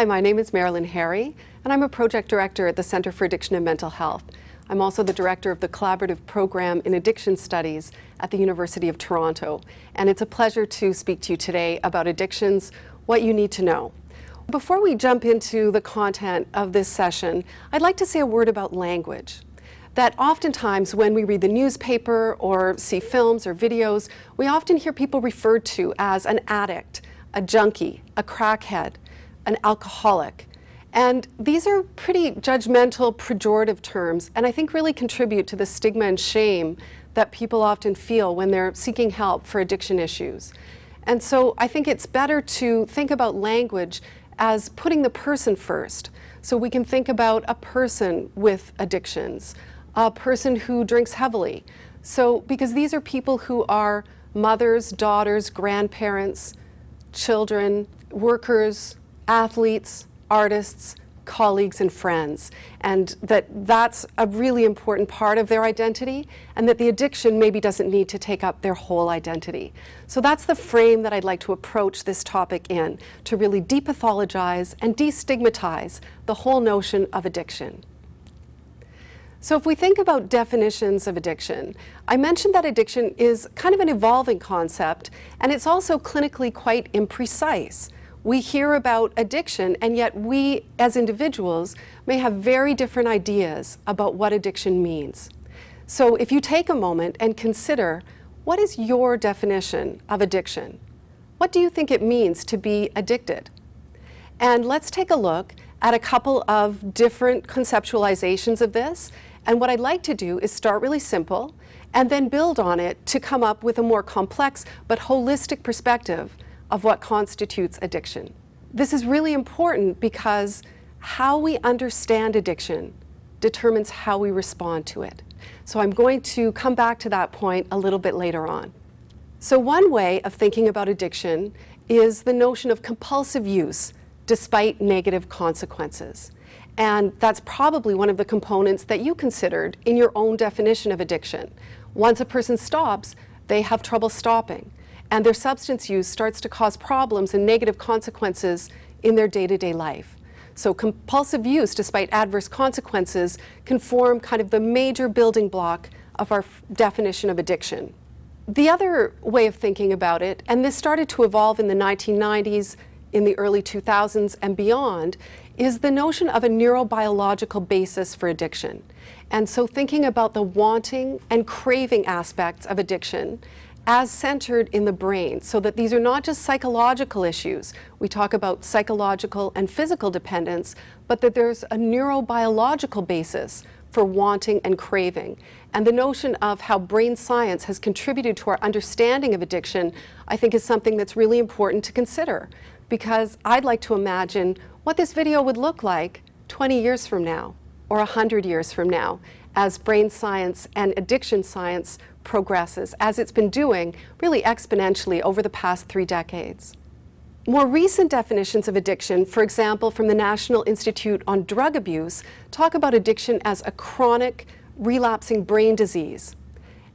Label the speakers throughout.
Speaker 1: Hi, my name is Marilyn Herie, and I'm a project director at the Center for Addiction and Mental Health. I'm also the director of the collaborative program in addiction studies at the University of Toronto, and it's a pleasure to speak to you today about addictions, what you need to know. Before we jump into the content of this session, I'd like to say a word about language. That oftentimes when we read the newspaper or see films or videos, we often hear people referred to as an addict, a junkie, a crackhead an alcoholic. And these are pretty judgmental, pejorative terms, and I think really contribute to the stigma and shame that people often feel when they're seeking help for addiction issues. And so I think it's better to think about language as putting the person first. So we can think about a person with addictions, a person who drinks heavily. So, because these are people who are mothers, daughters, grandparents, children, workers, athletes, artists, colleagues and friends and that that's a really important part of their identity and that the addiction maybe doesn't need to take up their whole identity. So that's the frame that I'd like to approach this topic in to really depathologize and destigmatize the whole notion of addiction. So if we think about definitions of addiction, I mentioned that addiction is kind of an evolving concept and it's also clinically quite imprecise we hear about addiction, and yet we as individuals may have very different ideas about what addiction means. So if you take a moment and consider what is your definition of addiction? What do you think it means to be addicted? And let's take a look at a couple of different conceptualizations of this. And what I'd like to do is start really simple and then build on it to come up with a more complex but holistic perspective of what constitutes addiction. This is really important because how we understand addiction determines how we respond to it. So I'm going to come back to that point a little bit later on. So one way of thinking about addiction is the notion of compulsive use despite negative consequences. And that's probably one of the components that you considered in your own definition of addiction. Once a person stops, they have trouble stopping and their substance use starts to cause problems and negative consequences in their day to day life. So, compulsive use, despite adverse consequences, can form kind of the major building block of our definition of addiction. The other way of thinking about it, and this started to evolve in the 1990s, in the early 2000s, and beyond, is the notion of a neurobiological basis for addiction. And so, thinking about the wanting and craving aspects of addiction as centered in the brain so that these are not just psychological issues. We talk about psychological and physical dependence, but that there's a neurobiological basis for wanting and craving. And the notion of how brain science has contributed to our understanding of addiction, I think, is something that's really important to consider. Because I'd like to imagine what this video would look like 20 years from now or 100 years from now as brain science and addiction science progresses, as it's been doing really exponentially over the past three decades. More recent definitions of addiction, for example, from the National Institute on Drug Abuse, talk about addiction as a chronic, relapsing brain disease.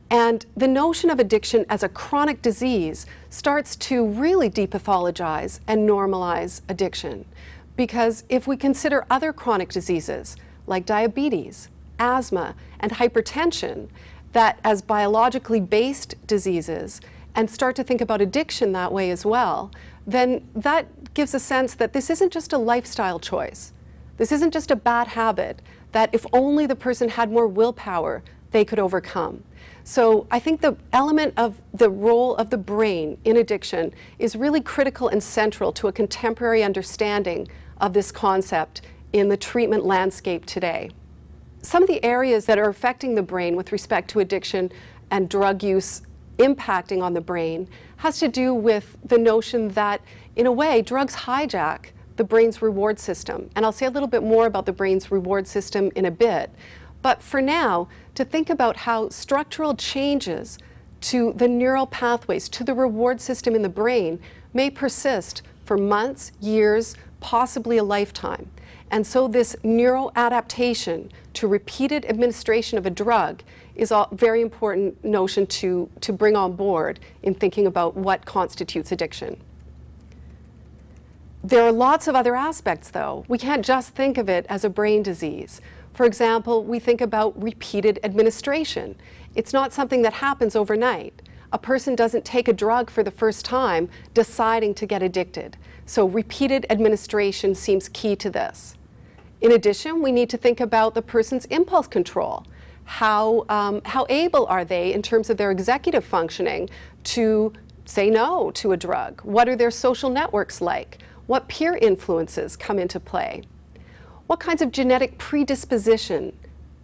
Speaker 1: And the notion of addiction as a chronic disease starts to really depathologize and normalize addiction. Because if we consider other chronic diseases like diabetes, asthma, and hypertension, that as biologically based diseases and start to think about addiction that way as well, then that gives a sense that this isn't just a lifestyle choice. This isn't just a bad habit that if only the person had more willpower, they could overcome. So I think the element of the role of the brain in addiction is really critical and central to a contemporary understanding of this concept in the treatment landscape today some of the areas that are affecting the brain with respect to addiction and drug use impacting on the brain has to do with the notion that, in a way, drugs hijack the brain's reward system. And I'll say a little bit more about the brain's reward system in a bit. But for now, to think about how structural changes to the neural pathways, to the reward system in the brain, may persist for months, years, possibly a lifetime. And so, this neuroadaptation to repeated administration of a drug is a very important notion to, to bring on board in thinking about what constitutes addiction. There are lots of other aspects, though. We can't just think of it as a brain disease. For example, we think about repeated administration. It's not something that happens overnight. A person doesn't take a drug for the first time deciding to get addicted. So, repeated administration seems key to this. In addition, we need to think about the person's impulse control. How, um, how able are they in terms of their executive functioning to say no to a drug? What are their social networks like? What peer influences come into play? What kinds of genetic predisposition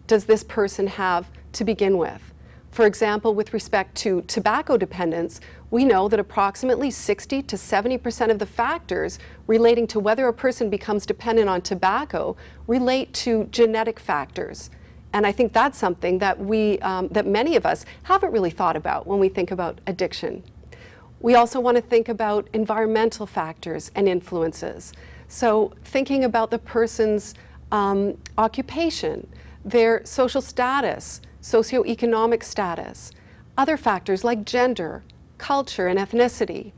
Speaker 1: does this person have to begin with? For example, with respect to tobacco dependence, we know that approximately 60 to 70% of the factors relating to whether a person becomes dependent on tobacco relate to genetic factors. And I think that's something that we, um, that many of us haven't really thought about when we think about addiction. We also want to think about environmental factors and influences. So, thinking about the person's um, occupation, their social status, socioeconomic status, other factors like gender, culture, and ethnicity,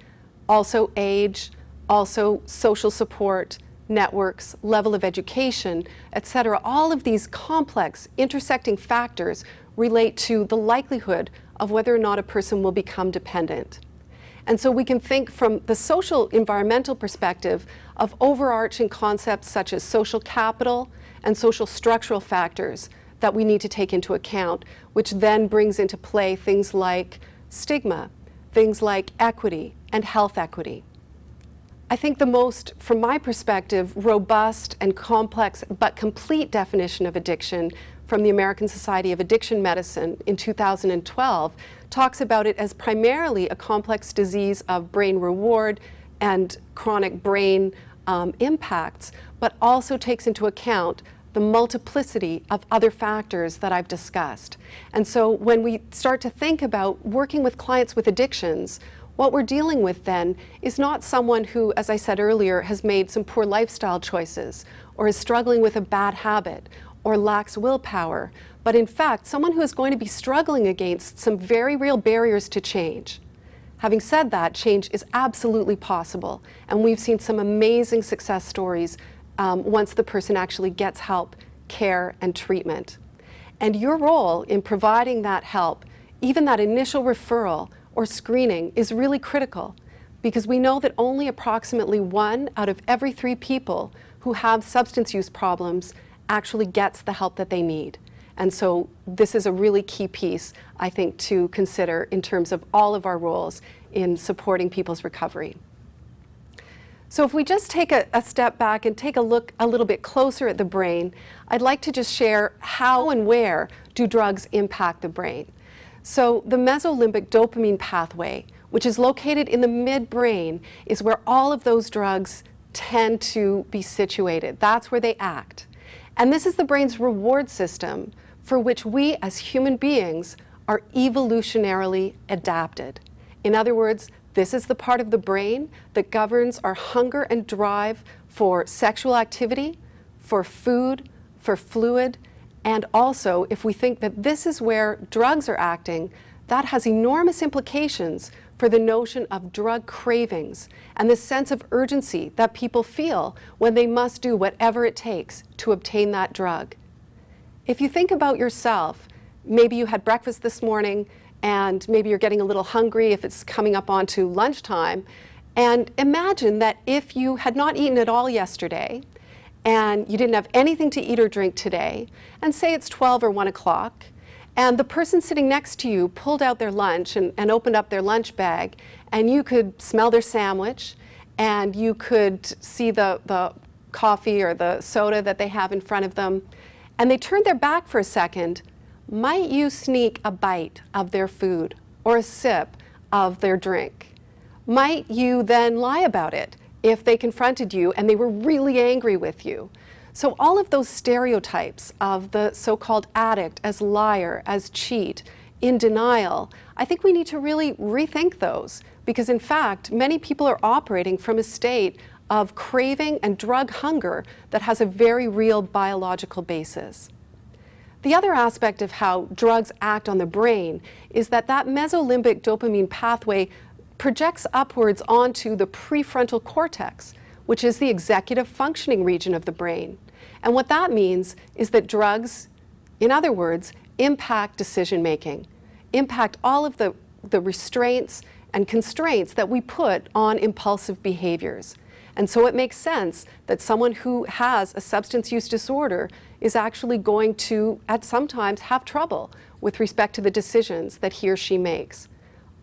Speaker 1: also age, also social support, networks, level of education, etc. All of these complex intersecting factors relate to the likelihood of whether or not a person will become dependent. And so we can think from the social environmental perspective of overarching concepts such as social capital and social structural factors that we need to take into account, which then brings into play things like stigma, things like equity and health equity. I think the most, from my perspective, robust and complex but complete definition of addiction from the American Society of Addiction Medicine in 2012 talks about it as primarily a complex disease of brain reward and chronic brain um, impacts, but also takes into account the multiplicity of other factors that I've discussed. And so when we start to think about working with clients with addictions, what we're dealing with then is not someone who, as I said earlier, has made some poor lifestyle choices or is struggling with a bad habit or lacks willpower, but in fact, someone who is going to be struggling against some very real barriers to change. Having said that, change is absolutely possible, and we've seen some amazing success stories um, once the person actually gets help, care, and treatment. And your role in providing that help, even that initial referral or screening, is really critical because we know that only approximately one out of every three people who have substance use problems actually gets the help that they need. And so this is a really key piece, I think, to consider in terms of all of our roles in supporting people's recovery. So if we just take a, a, step back and take a look a little bit closer at the brain, I'd like to just share how and where do drugs impact the brain. So the mesolimbic dopamine pathway, which is located in the midbrain, is where all of those drugs tend to be situated. That's where they act. And this is the brain's reward system for which we as human beings are evolutionarily adapted. In other words, this is the part of the brain that governs our hunger and drive for sexual activity, for food, for fluid, and also if we think that this is where drugs are acting, that has enormous implications for the notion of drug cravings and the sense of urgency that people feel when they must do whatever it takes to obtain that drug. If you think about yourself, maybe you had breakfast this morning and maybe you're getting a little hungry if it's coming up onto lunchtime. And imagine that if you had not eaten at all yesterday and you didn't have anything to eat or drink today, and say it's 12 or 1 o'clock, and the person sitting next to you pulled out their lunch and, and opened up their lunch bag, and you could smell their sandwich, and you could see the, the coffee or the soda that they have in front of them, and they turned their back for a second, might you sneak a bite of their food or a sip of their drink? Might you then lie about it if they confronted you and they were really angry with you? So, all of those stereotypes of the so called addict as liar, as cheat, in denial, I think we need to really rethink those because, in fact, many people are operating from a state of craving and drug hunger that has a very real biological basis. The other aspect of how drugs act on the brain is that that mesolimbic dopamine pathway projects upwards onto the prefrontal cortex, which is the executive functioning region of the brain. And what that means is that drugs, in other words, impact decision making, impact all of the, the restraints and constraints that we put on impulsive behaviors. And so it makes sense that someone who has a substance use disorder is actually going to, at sometimes, have trouble with respect to the decisions that he or she makes.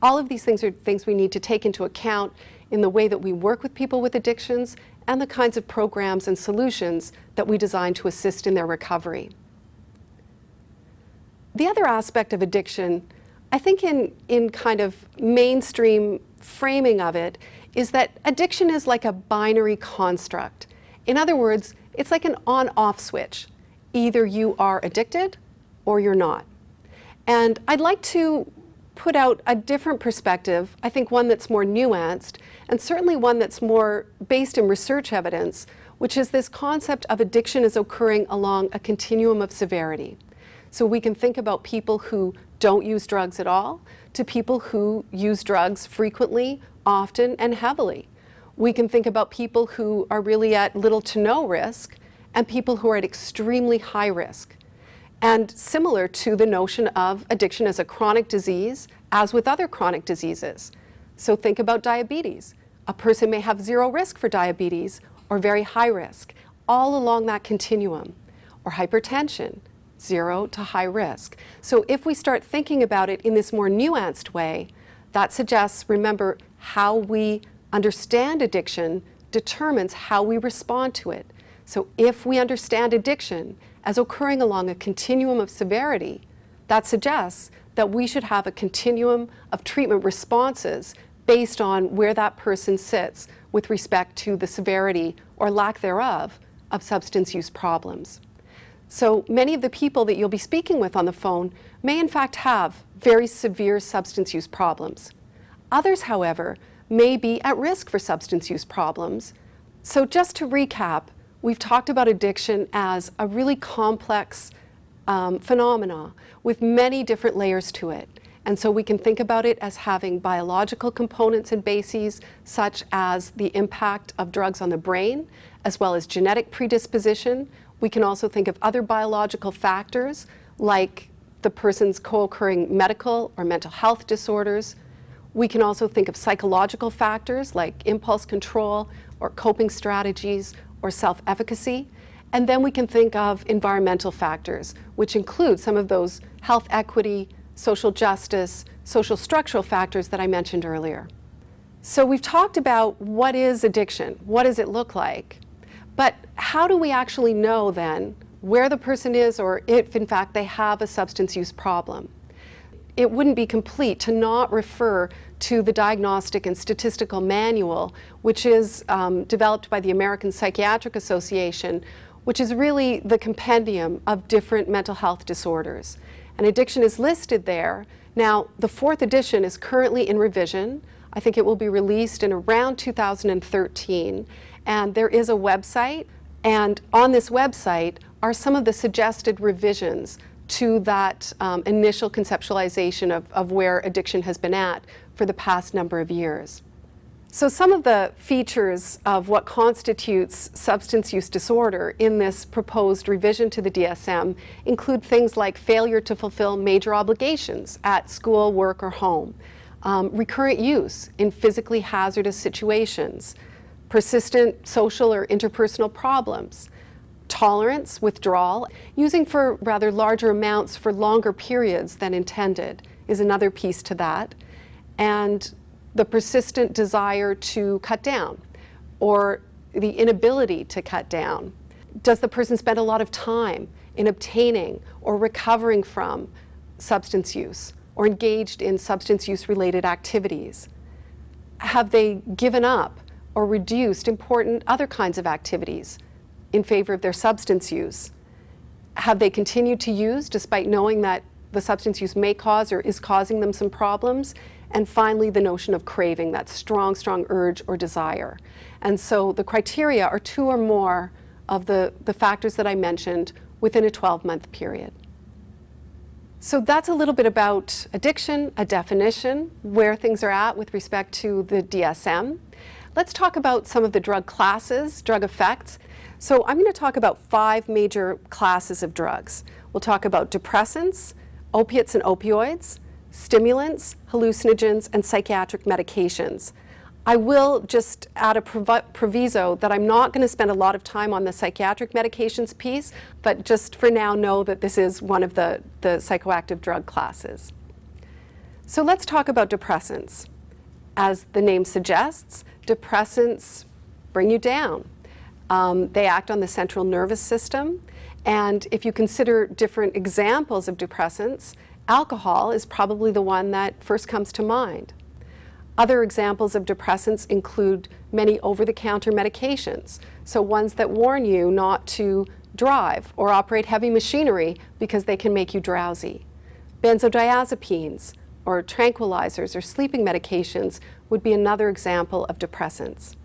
Speaker 1: All of these things are things we need to take into account in the way that we work with people with addictions and the kinds of programs and solutions that we design to assist in their recovery. The other aspect of addiction, I think, in, in kind of mainstream framing of it, is that addiction is like a binary construct. In other words, it's like an on off switch. Either you are addicted or you're not. And I'd like to put out a different perspective, I think one that's more nuanced, and certainly one that's more based in research evidence, which is this concept of addiction is occurring along a continuum of severity. So we can think about people who don't use drugs at all to people who use drugs frequently, often, and heavily. We can think about people who are really at little to no risk and people who are at extremely high risk. And similar to the notion of addiction as a chronic disease, as with other chronic diseases. So think about diabetes. A person may have zero risk for diabetes or very high risk, all along that continuum. Or hypertension, zero to high risk. So if we start thinking about it in this more nuanced way, that suggests, remember, how we understand addiction determines how we respond to it. So if we understand addiction as occurring along a continuum of severity, that suggests that we should have a continuum of treatment responses based on where that person sits with respect to the severity or lack thereof of substance use problems. So many of the people that you'll be speaking with on the phone may in fact have very severe substance use problems. Others, however, may be at risk for substance use problems. So just to recap, we've talked about addiction as a really complex um, phenomena with many different layers to it. And so we can think about it as having biological components and bases, such as the impact of drugs on the brain, as well as genetic predisposition. We can also think of other biological factors, like the person's co occurring medical or mental health disorders. We can also think of psychological factors like impulse control or coping strategies or self efficacy. And then we can think of environmental factors, which include some of those health equity, social justice, social structural factors that I mentioned earlier. So we've talked about what is addiction, what does it look like, but how do we actually know then where the person is or if in fact they have a substance use problem? It wouldn't be complete to not refer to the Diagnostic and Statistical Manual, which is um, developed by the American Psychiatric Association, which is really the compendium of different mental health disorders. And addiction is listed there. Now, the fourth edition is currently in revision. I think it will be released in around 2013. And there is a website, and on this website are some of the suggested revisions to that um, initial conceptualization of, of where addiction has been at for the past number of years. So, some of the features of what constitutes substance use disorder in this proposed revision to the DSM include things like failure to fulfill major obligations at school, work, or home, um, recurrent use in physically hazardous situations, persistent social or interpersonal problems, tolerance, withdrawal, using for rather larger amounts for longer periods than intended is another piece to that, and the persistent desire to cut down or the inability to cut down? Does the person spend a lot of time in obtaining or recovering from substance use or engaged in substance use related activities? Have they given up or reduced important other kinds of activities in favor of their substance use? Have they continued to use despite knowing that the substance use may cause or is causing them some problems? And finally, the notion of craving, that strong, strong urge or desire. And so the criteria are two or more of the, the factors that I mentioned within a 12 month period. So that's a little bit about addiction, a definition, where things are at with respect to the DSM. Let's talk about some of the drug classes, drug effects. So I'm going to talk about five major classes of drugs. We'll talk about depressants, opiates and opioids, stimulants, hallucinogens, and psychiatric medications. I will just add a proviso that I'm not going to spend a lot of time on the psychiatric medications piece, but just for now know that this is one of the, the psychoactive drug classes. So let's talk about depressants. As the name suggests, depressants bring you down. Um, they act on the central nervous system. And if you consider different examples of depressants, alcohol is probably the one that first comes to mind. Other examples of depressants include many over the counter medications, so ones that warn you not to drive or operate heavy machinery because they can make you drowsy. Benzodiazepines or tranquilizers or sleeping medications would be another example of depressants.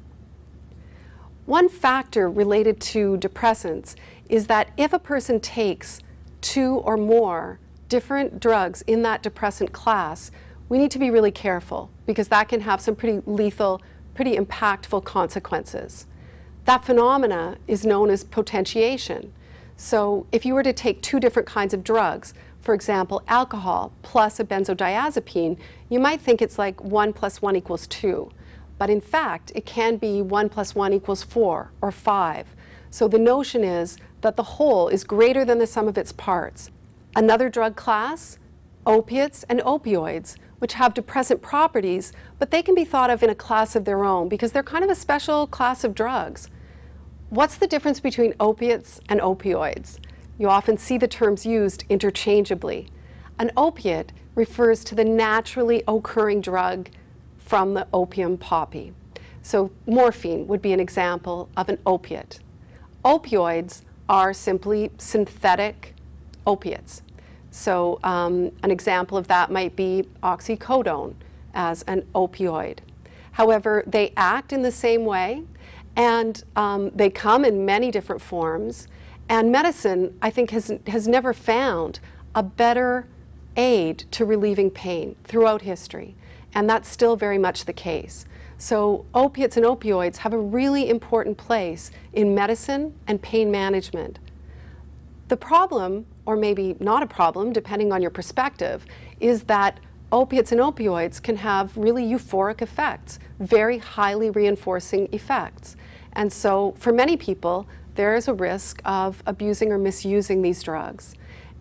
Speaker 1: One factor related to depressants is that if a person takes two or more different drugs in that depressant class, we need to be really careful because that can have some pretty lethal, pretty impactful consequences. That phenomena is known as potentiation. So if you were to take two different kinds of drugs, for example, alcohol plus a benzodiazepine, you might think it's like one plus one equals two. But in fact, it can be one plus one equals four or five. So the notion is that the whole is greater than the sum of its parts. Another drug class, opiates and opioids which have depressant properties, but they can be thought of in a class of their own because they're kind of a special class of drugs. What's the difference between opiates and opioids? You often see the terms used interchangeably. An opiate refers to the naturally occurring drug from the opium poppy. So, morphine would be an example of an opiate. Opioids are simply synthetic opiates. So um, an example of that might be oxycodone as an opioid. However, they act in the same way and um, they come in many different forms. And medicine, I think, has, has never found a better aid to relieving pain throughout history. And that's still very much the case. So, opiates and opioids have a really important place in medicine and pain management. The problem or maybe not a problem, depending on your perspective, is that opiates and opioids can have really euphoric effects, very highly reinforcing effects. And so, for many people, there is a risk of abusing or misusing these drugs.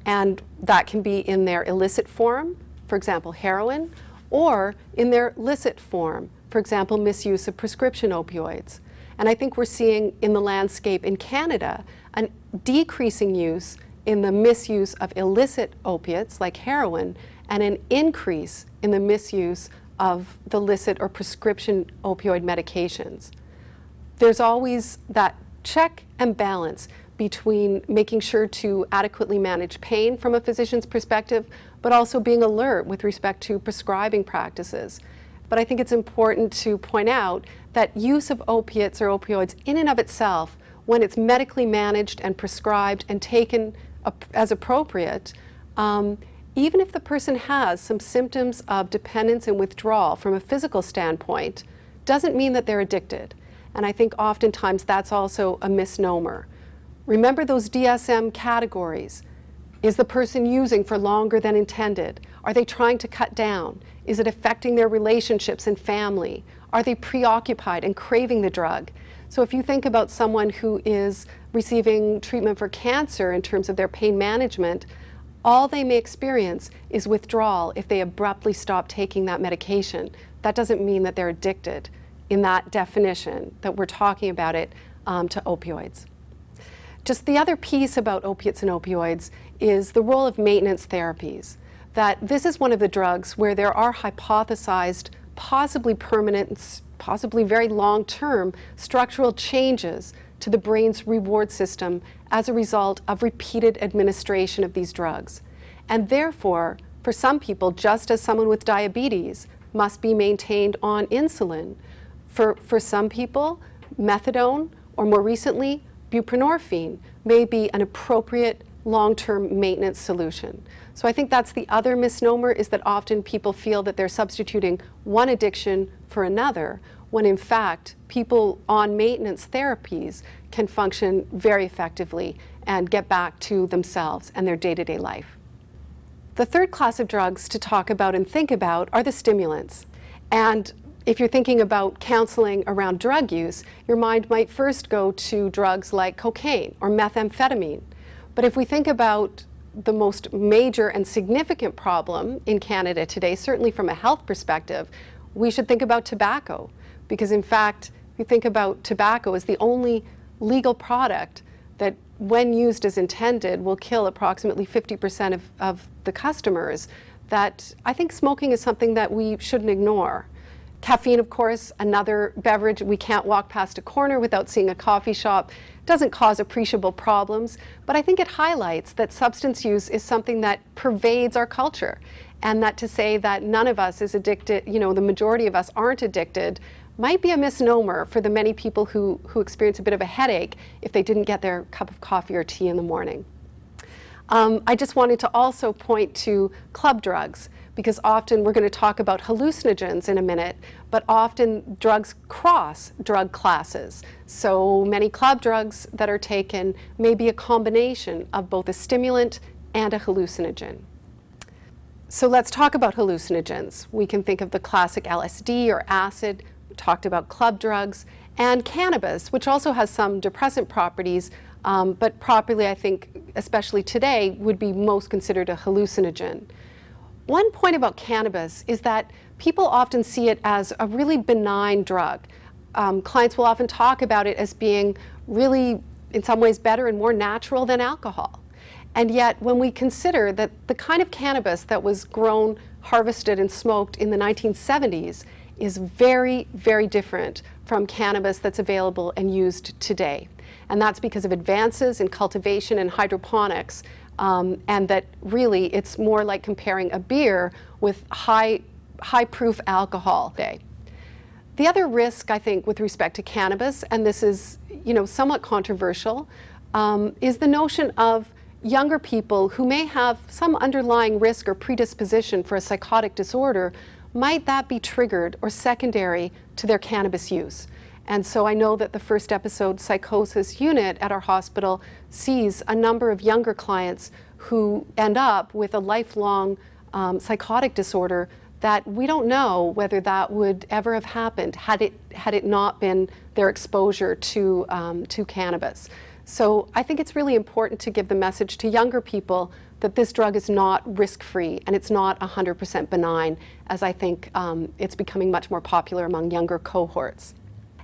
Speaker 1: And that can be in their illicit form, for example, heroin, or in their licit form, for example, misuse of prescription opioids. And I think we're seeing in the landscape in Canada a decreasing use in the misuse of illicit opiates like heroin and an increase in the misuse of the licit or prescription opioid medications. There's always that check and balance between making sure to adequately manage pain from a physician's perspective, but also being alert with respect to prescribing practices. But I think it's important to point out that use of opiates or opioids in and of itself, when it's medically managed and prescribed and taken as appropriate, um, even if the person has some symptoms of dependence and withdrawal from a physical standpoint, doesn't mean that they're addicted. And I think oftentimes that's also a misnomer. Remember those DSM categories. Is the person using for longer than intended? Are they trying to cut down? Is it affecting their relationships and family? Are they preoccupied and craving the drug? So if you think about someone who is receiving treatment for cancer in terms of their pain management, all they may experience is withdrawal if they abruptly stop taking that medication. That doesn't mean that they're addicted in that definition that we're talking about it um, to opioids. Just the other piece about opiates and opioids is the role of maintenance therapies. that this is one of the drugs where there are hypothesized, possibly permanent, possibly very long term structural changes to the brain's reward system as a result of repeated administration of these drugs. And therefore, for some people, just as someone with diabetes must be maintained on insulin, for, for some people, methadone, or more recently, buprenorphine may be an appropriate long-term maintenance solution. So I think that's the other misnomer is that often people feel that they're substituting one addiction for another, when in fact, people on maintenance therapies can function very effectively and get back to themselves and their day-to-day life. The third class of drugs to talk about and think about are the stimulants. And if you're thinking about counseling around drug use, your mind might first go to drugs like cocaine or methamphetamine. But if we think about the most major and significant problem in Canada today, certainly from a health perspective, we should think about tobacco. Because in fact, if you think about tobacco as the only legal product that, when used as intended, will kill approximately 50% of, of the customers, that I think smoking is something that we shouldn't ignore. Caffeine, of course, another beverage. We can't walk past a corner without seeing a coffee shop. Doesn't cause appreciable problems, but I think it highlights that substance use is something that pervades our culture. And that to say that none of us is addicted, you know, the majority of us aren't addicted, might be a misnomer for the many people who, who experience a bit of a headache if they didn't get their cup of coffee or tea in the morning. Um, I just wanted to also point to club drugs because often we're going to talk about hallucinogens in a minute, but often drugs cross drug classes. So many club drugs that are taken may be a combination of both a stimulant and a hallucinogen. So let's talk about hallucinogens. We can think of the classic LSD or acid, we talked about club drugs, and cannabis, which also has some depressant properties, um, but properly, I think, especially today, would be most considered a hallucinogen. One point about cannabis is that people often see it as a really benign drug. Um, clients will often talk about it as being really, in some ways, better and more natural than alcohol. And yet, when we consider that the kind of cannabis that was grown, harvested, and smoked in the 1970s is very, very different from cannabis that's available and used today. And that's because of advances in cultivation and hydroponics um, and that really it's more like comparing a beer with high, high proof alcohol day. The other risk, I think, with respect to cannabis, and this is you know, somewhat controversial, um, is the notion of younger people who may have some underlying risk or predisposition for a psychotic disorder, might that be triggered or secondary to their cannabis use? And so I know that the first episode psychosis unit at our hospital sees a number of younger clients who end up with a lifelong um, psychotic disorder that we don't know whether that would ever have happened had it, had it not been their exposure to, um, to cannabis. So I think it's really important to give the message to younger people that this drug is not risk-free and it's not 100% benign, as I think um, it's becoming much more popular among younger cohorts.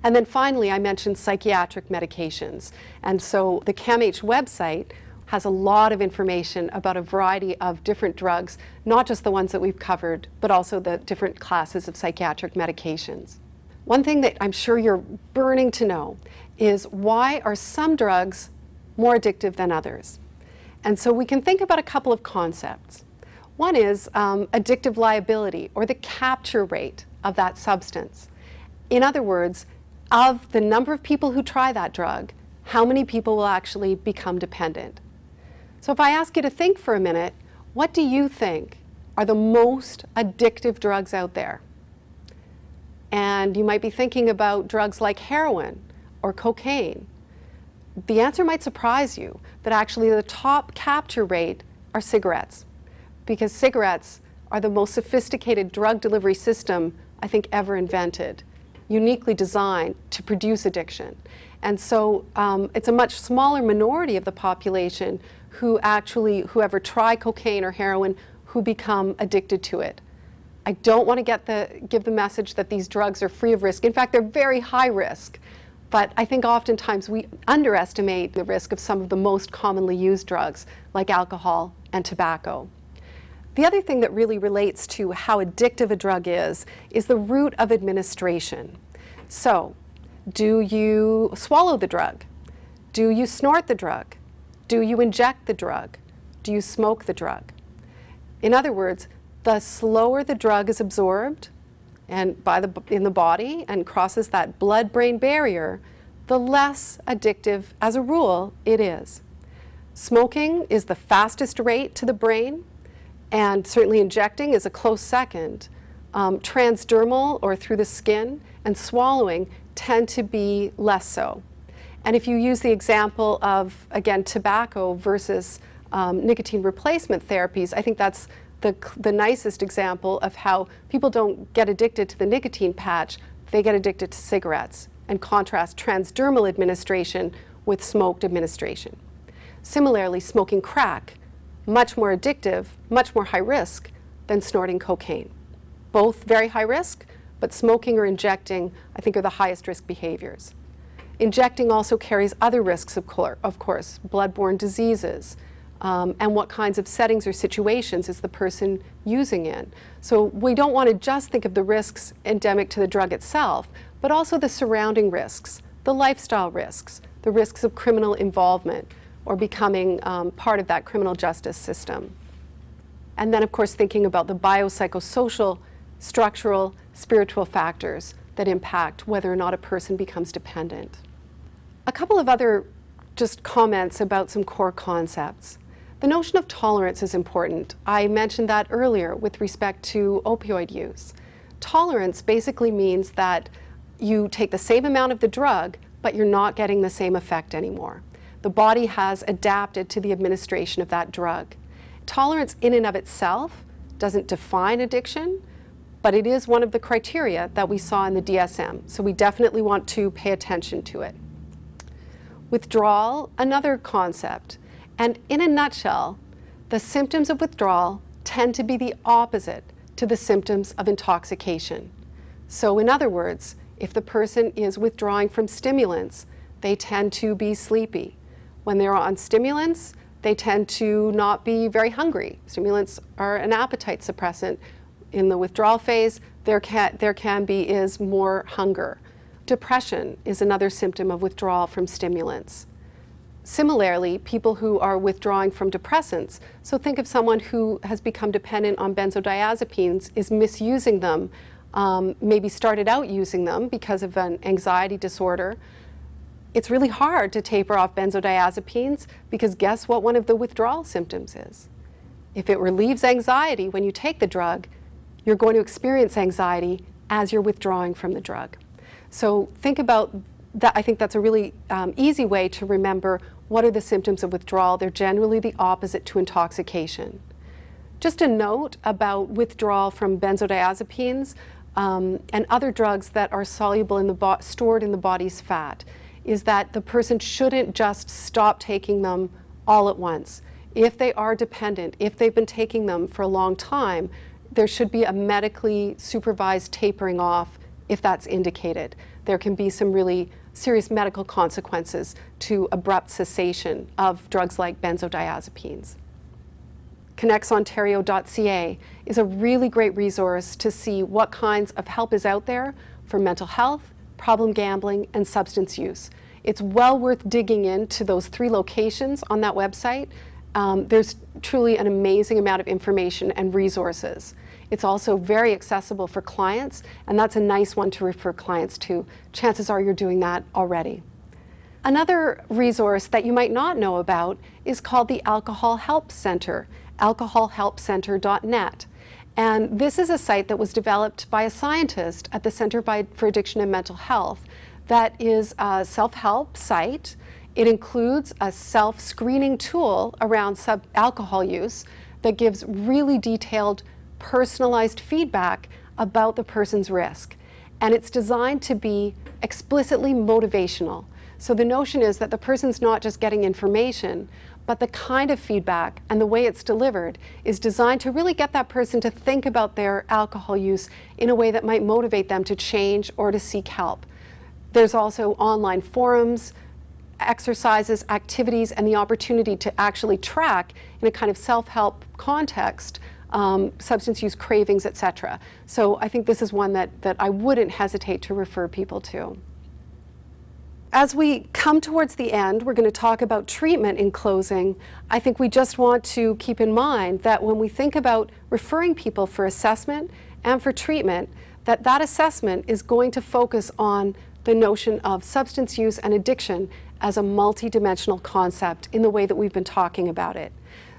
Speaker 1: And then finally, I mentioned psychiatric medications. And so the CAMH website has a lot of information about a variety of different drugs, not just the ones that we've covered, but also the different classes of psychiatric medications. One thing that I'm sure you're burning to know is why are some drugs more addictive than others? And so we can think about a couple of concepts. One is um, addictive liability, or the capture rate of that substance. In other words, of the number of people who try that drug, how many people will actually become dependent? So if I ask you to think for a minute, what do you think are the most addictive drugs out there? And you might be thinking about drugs like heroin or cocaine. The answer might surprise you that actually the top capture rate are cigarettes because cigarettes are the most sophisticated drug delivery system I think ever invented uniquely designed to produce addiction. And so um, it's a much smaller minority of the population who actually, who ever try cocaine or heroin, who become addicted to it. I don't want to get the, give the message that these drugs are free of risk. In fact, they're very high risk. But I think oftentimes we underestimate the risk of some of the most commonly used drugs, like alcohol and tobacco. The other thing that really relates to how addictive a drug is is the route of administration. So, do you swallow the drug? Do you snort the drug? Do you inject the drug? Do you smoke the drug? In other words, the slower the drug is absorbed and by the, in the body and crosses that blood-brain barrier, the less addictive, as a rule, it is. Smoking is the fastest rate to the brain, and certainly injecting is a close second. Um, transdermal or through the skin and swallowing tend to be less so. And if you use the example of, again, tobacco versus um, nicotine replacement therapies, I think that's the, the nicest example of how people don't get addicted to the nicotine patch, they get addicted to cigarettes, and contrast transdermal administration with smoked administration. Similarly, smoking crack, much more addictive, much more high risk than snorting cocaine. Both very high risk, but smoking or injecting, I think, are the highest risk behaviors. Injecting also carries other risks, of, of course, bloodborne diseases, um, and what kinds of settings or situations is the person using in. So we don't want to just think of the risks endemic to the drug itself, but also the surrounding risks, the lifestyle risks, the risks of criminal involvement or becoming um, part of that criminal justice system. And then, of course, thinking about the biopsychosocial, structural, spiritual factors that impact whether or not a person becomes dependent. A couple of other just comments about some core concepts. The notion of tolerance is important. I mentioned that earlier with respect to opioid use. Tolerance basically means that you take the same amount of the drug, but you're not getting the same effect anymore. The body has adapted to the administration of that drug. Tolerance in and of itself doesn't define addiction, but it is one of the criteria that we saw in the DSM, so we definitely want to pay attention to it. Withdrawal, another concept. And in a nutshell, the symptoms of withdrawal tend to be the opposite to the symptoms of intoxication. So, in other words, if the person is withdrawing from stimulants, they tend to be sleepy. When they're on stimulants, they tend to not be very hungry. Stimulants are an appetite suppressant. In the withdrawal phase, there can, there can be is more hunger. Depression is another symptom of withdrawal from stimulants. Similarly, people who are withdrawing from depressants, so think of someone who has become dependent on benzodiazepines, is misusing them, um, maybe started out using them because of an anxiety disorder. It's really hard to taper off benzodiazepines because guess what one of the withdrawal symptoms is? If it relieves anxiety when you take the drug, you're going to experience anxiety as you're withdrawing from the drug. So think about that. I think that's a really um, easy way to remember what are the symptoms of withdrawal? They're generally the opposite to intoxication. Just a note about withdrawal from benzodiazepines um, and other drugs that are soluble in the stored in the body's fat is that the person shouldn't just stop taking them all at once. If they are dependent, if they've been taking them for a long time, there should be a medically supervised tapering off if that's indicated. There can be some really serious medical consequences to abrupt cessation of drugs like benzodiazepines. ConnexOntario.ca is a really great resource to see what kinds of help is out there for mental health, problem gambling, and substance use. It's well worth digging into those three locations on that website. Um, there's truly an amazing amount of information and resources. It's also very accessible for clients, and that's a nice one to refer clients to. Chances are you're doing that already. Another resource that you might not know about is called the Alcohol Help Center, alcoholhelpcenter.net. And this is a site that was developed by a scientist at the Center for Addiction and Mental Health that is a self help site. It includes a self screening tool around sub- alcohol use that gives really detailed personalized feedback about the person's risk. And it's designed to be explicitly motivational. So the notion is that the person's not just getting information, but the kind of feedback and the way it's delivered is designed to really get that person to think about their alcohol use in a way that might motivate them to change or to seek help. There's also online forums, exercises, activities, and the opportunity to actually track in a kind of self help context um, substance use cravings, etc. So I think this is one that, that I wouldn't hesitate to refer people to. As we come towards the end, we're going to talk about treatment in closing. I think we just want to keep in mind that when we think about referring people for assessment and for treatment, that that assessment is going to focus on the notion of substance use and addiction as a multidimensional concept in the way that we've been talking about it.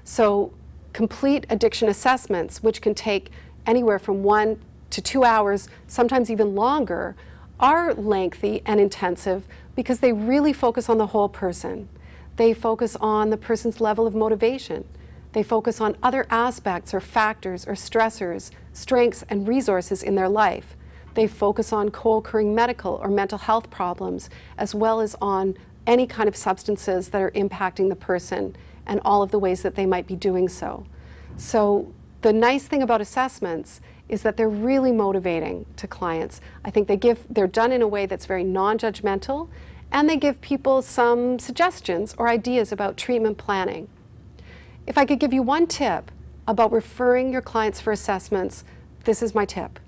Speaker 1: So complete addiction assessments, which can take anywhere from one to two hours, sometimes even longer, are lengthy and intensive because they really focus on the whole person. They focus on the person's level of motivation. They focus on other aspects or factors or stressors, strengths and resources in their life. They focus on co occurring medical or mental health problems, as well as on any kind of substances that are impacting the person and all of the ways that they might be doing so. So, the nice thing about assessments is that they're really motivating to clients. I think they give, they're done in a way that's very non judgmental, and they give people some suggestions or ideas about treatment planning. If I could give you one tip about referring your clients for assessments, this is my tip.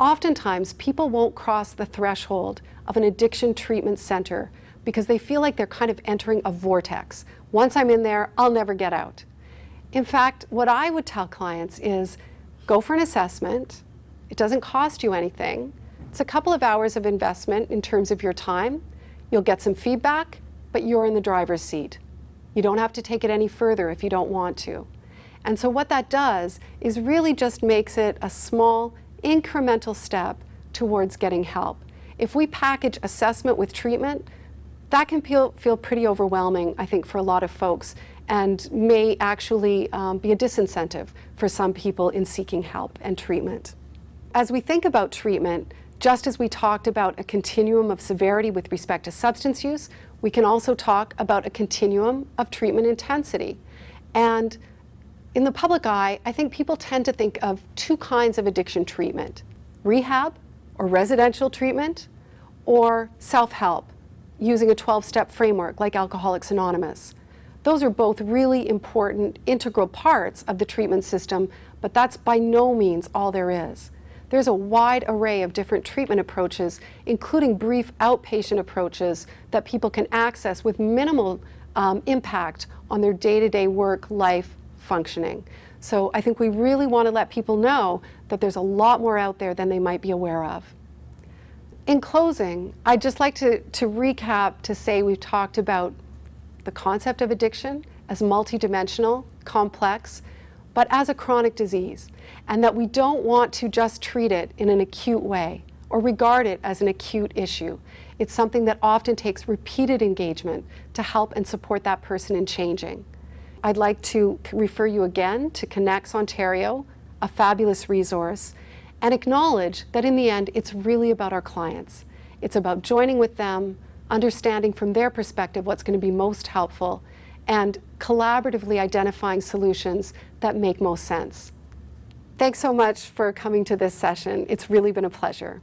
Speaker 1: Oftentimes, people won't cross the threshold of an addiction treatment center because they feel like they're kind of entering a vortex. Once I'm in there, I'll never get out. In fact, what I would tell clients is go for an assessment. It doesn't cost you anything. It's a couple of hours of investment in terms of your time. You'll get some feedback, but you're in the driver's seat. You don't have to take it any further if you don't want to. And so, what that does is really just makes it a small, incremental step towards getting help. If we package assessment with treatment, that can feel, feel pretty overwhelming, I think, for a lot of folks and may actually um, be a disincentive for some people in seeking help and treatment. As we think about treatment, just as we talked about a continuum of severity with respect to substance use, we can also talk about a continuum of treatment intensity. And in the public eye, I think people tend to think of two kinds of addiction treatment rehab or residential treatment, or self help using a 12 step framework like Alcoholics Anonymous. Those are both really important, integral parts of the treatment system, but that's by no means all there is. There's a wide array of different treatment approaches, including brief outpatient approaches that people can access with minimal um, impact on their day to day work life functioning. So I think we really want to let people know that there's a lot more out there than they might be aware of. In closing, I'd just like to, to recap to say we've talked about the concept of addiction as multidimensional, complex, but as a chronic disease, and that we don't want to just treat it in an acute way or regard it as an acute issue. It's something that often takes repeated engagement to help and support that person in changing. I'd like to refer you again to ConnexOntario, a fabulous resource and acknowledge that in the end, it's really about our clients. It's about joining with them, understanding from their perspective what's going to be most helpful, and collaboratively identifying solutions that make most sense. Thanks so much for coming to this session. It's really been a pleasure.